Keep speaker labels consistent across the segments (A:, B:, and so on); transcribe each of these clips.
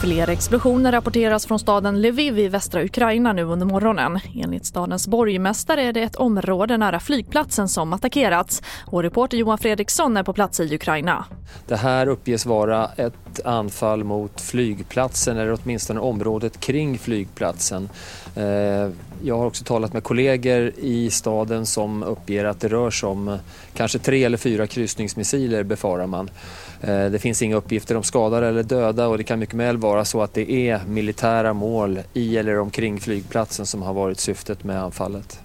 A: Fler explosioner rapporteras från staden Lviv i västra Ukraina nu under morgonen. Enligt stadens borgmästare är det ett område nära flygplatsen som attackerats. Vår reporter Johan Fredriksson är på plats i Ukraina.
B: Det här uppges vara ett anfall mot flygplatsen eller åtminstone området kring flygplatsen. Eh, jag har också talat med kollegor i staden som uppger att det rör sig om kanske tre eller fyra kryssningsmissiler befarar man. Eh, det finns inga uppgifter om skadade eller döda och det kan mycket väl vara så att det är militära mål i eller omkring flygplatsen som har varit syftet med anfallet.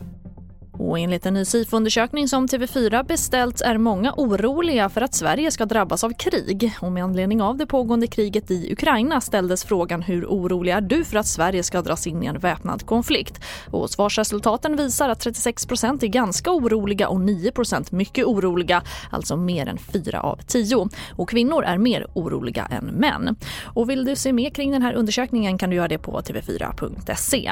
A: Och enligt en ny SIFO-undersökning som TV4 beställt är många oroliga för att Sverige ska drabbas av krig. Och med anledning av det pågående kriget i Ukraina ställdes frågan hur orolig är du för att Sverige ska dras in i en väpnad konflikt? Och svarsresultaten visar att 36% är ganska oroliga och 9% mycket oroliga, alltså mer än 4 av 10. Och kvinnor är mer oroliga än män. Och vill du se mer kring den här undersökningen kan du göra det på tv4.se.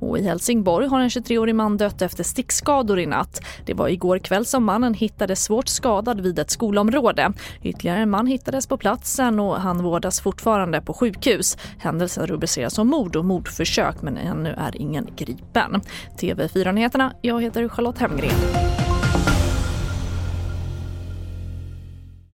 A: Och I Helsingborg har en 23-årig man dött efter stickskador i natt. Det var igår kväll som mannen hittades svårt skadad vid ett skolområde. Ytterligare en man hittades på platsen och han vårdas fortfarande på sjukhus. Händelsen rubriceras som mord och mordförsök men ännu är ingen gripen. TV4-nyheterna, jag heter Charlotte Hemgren.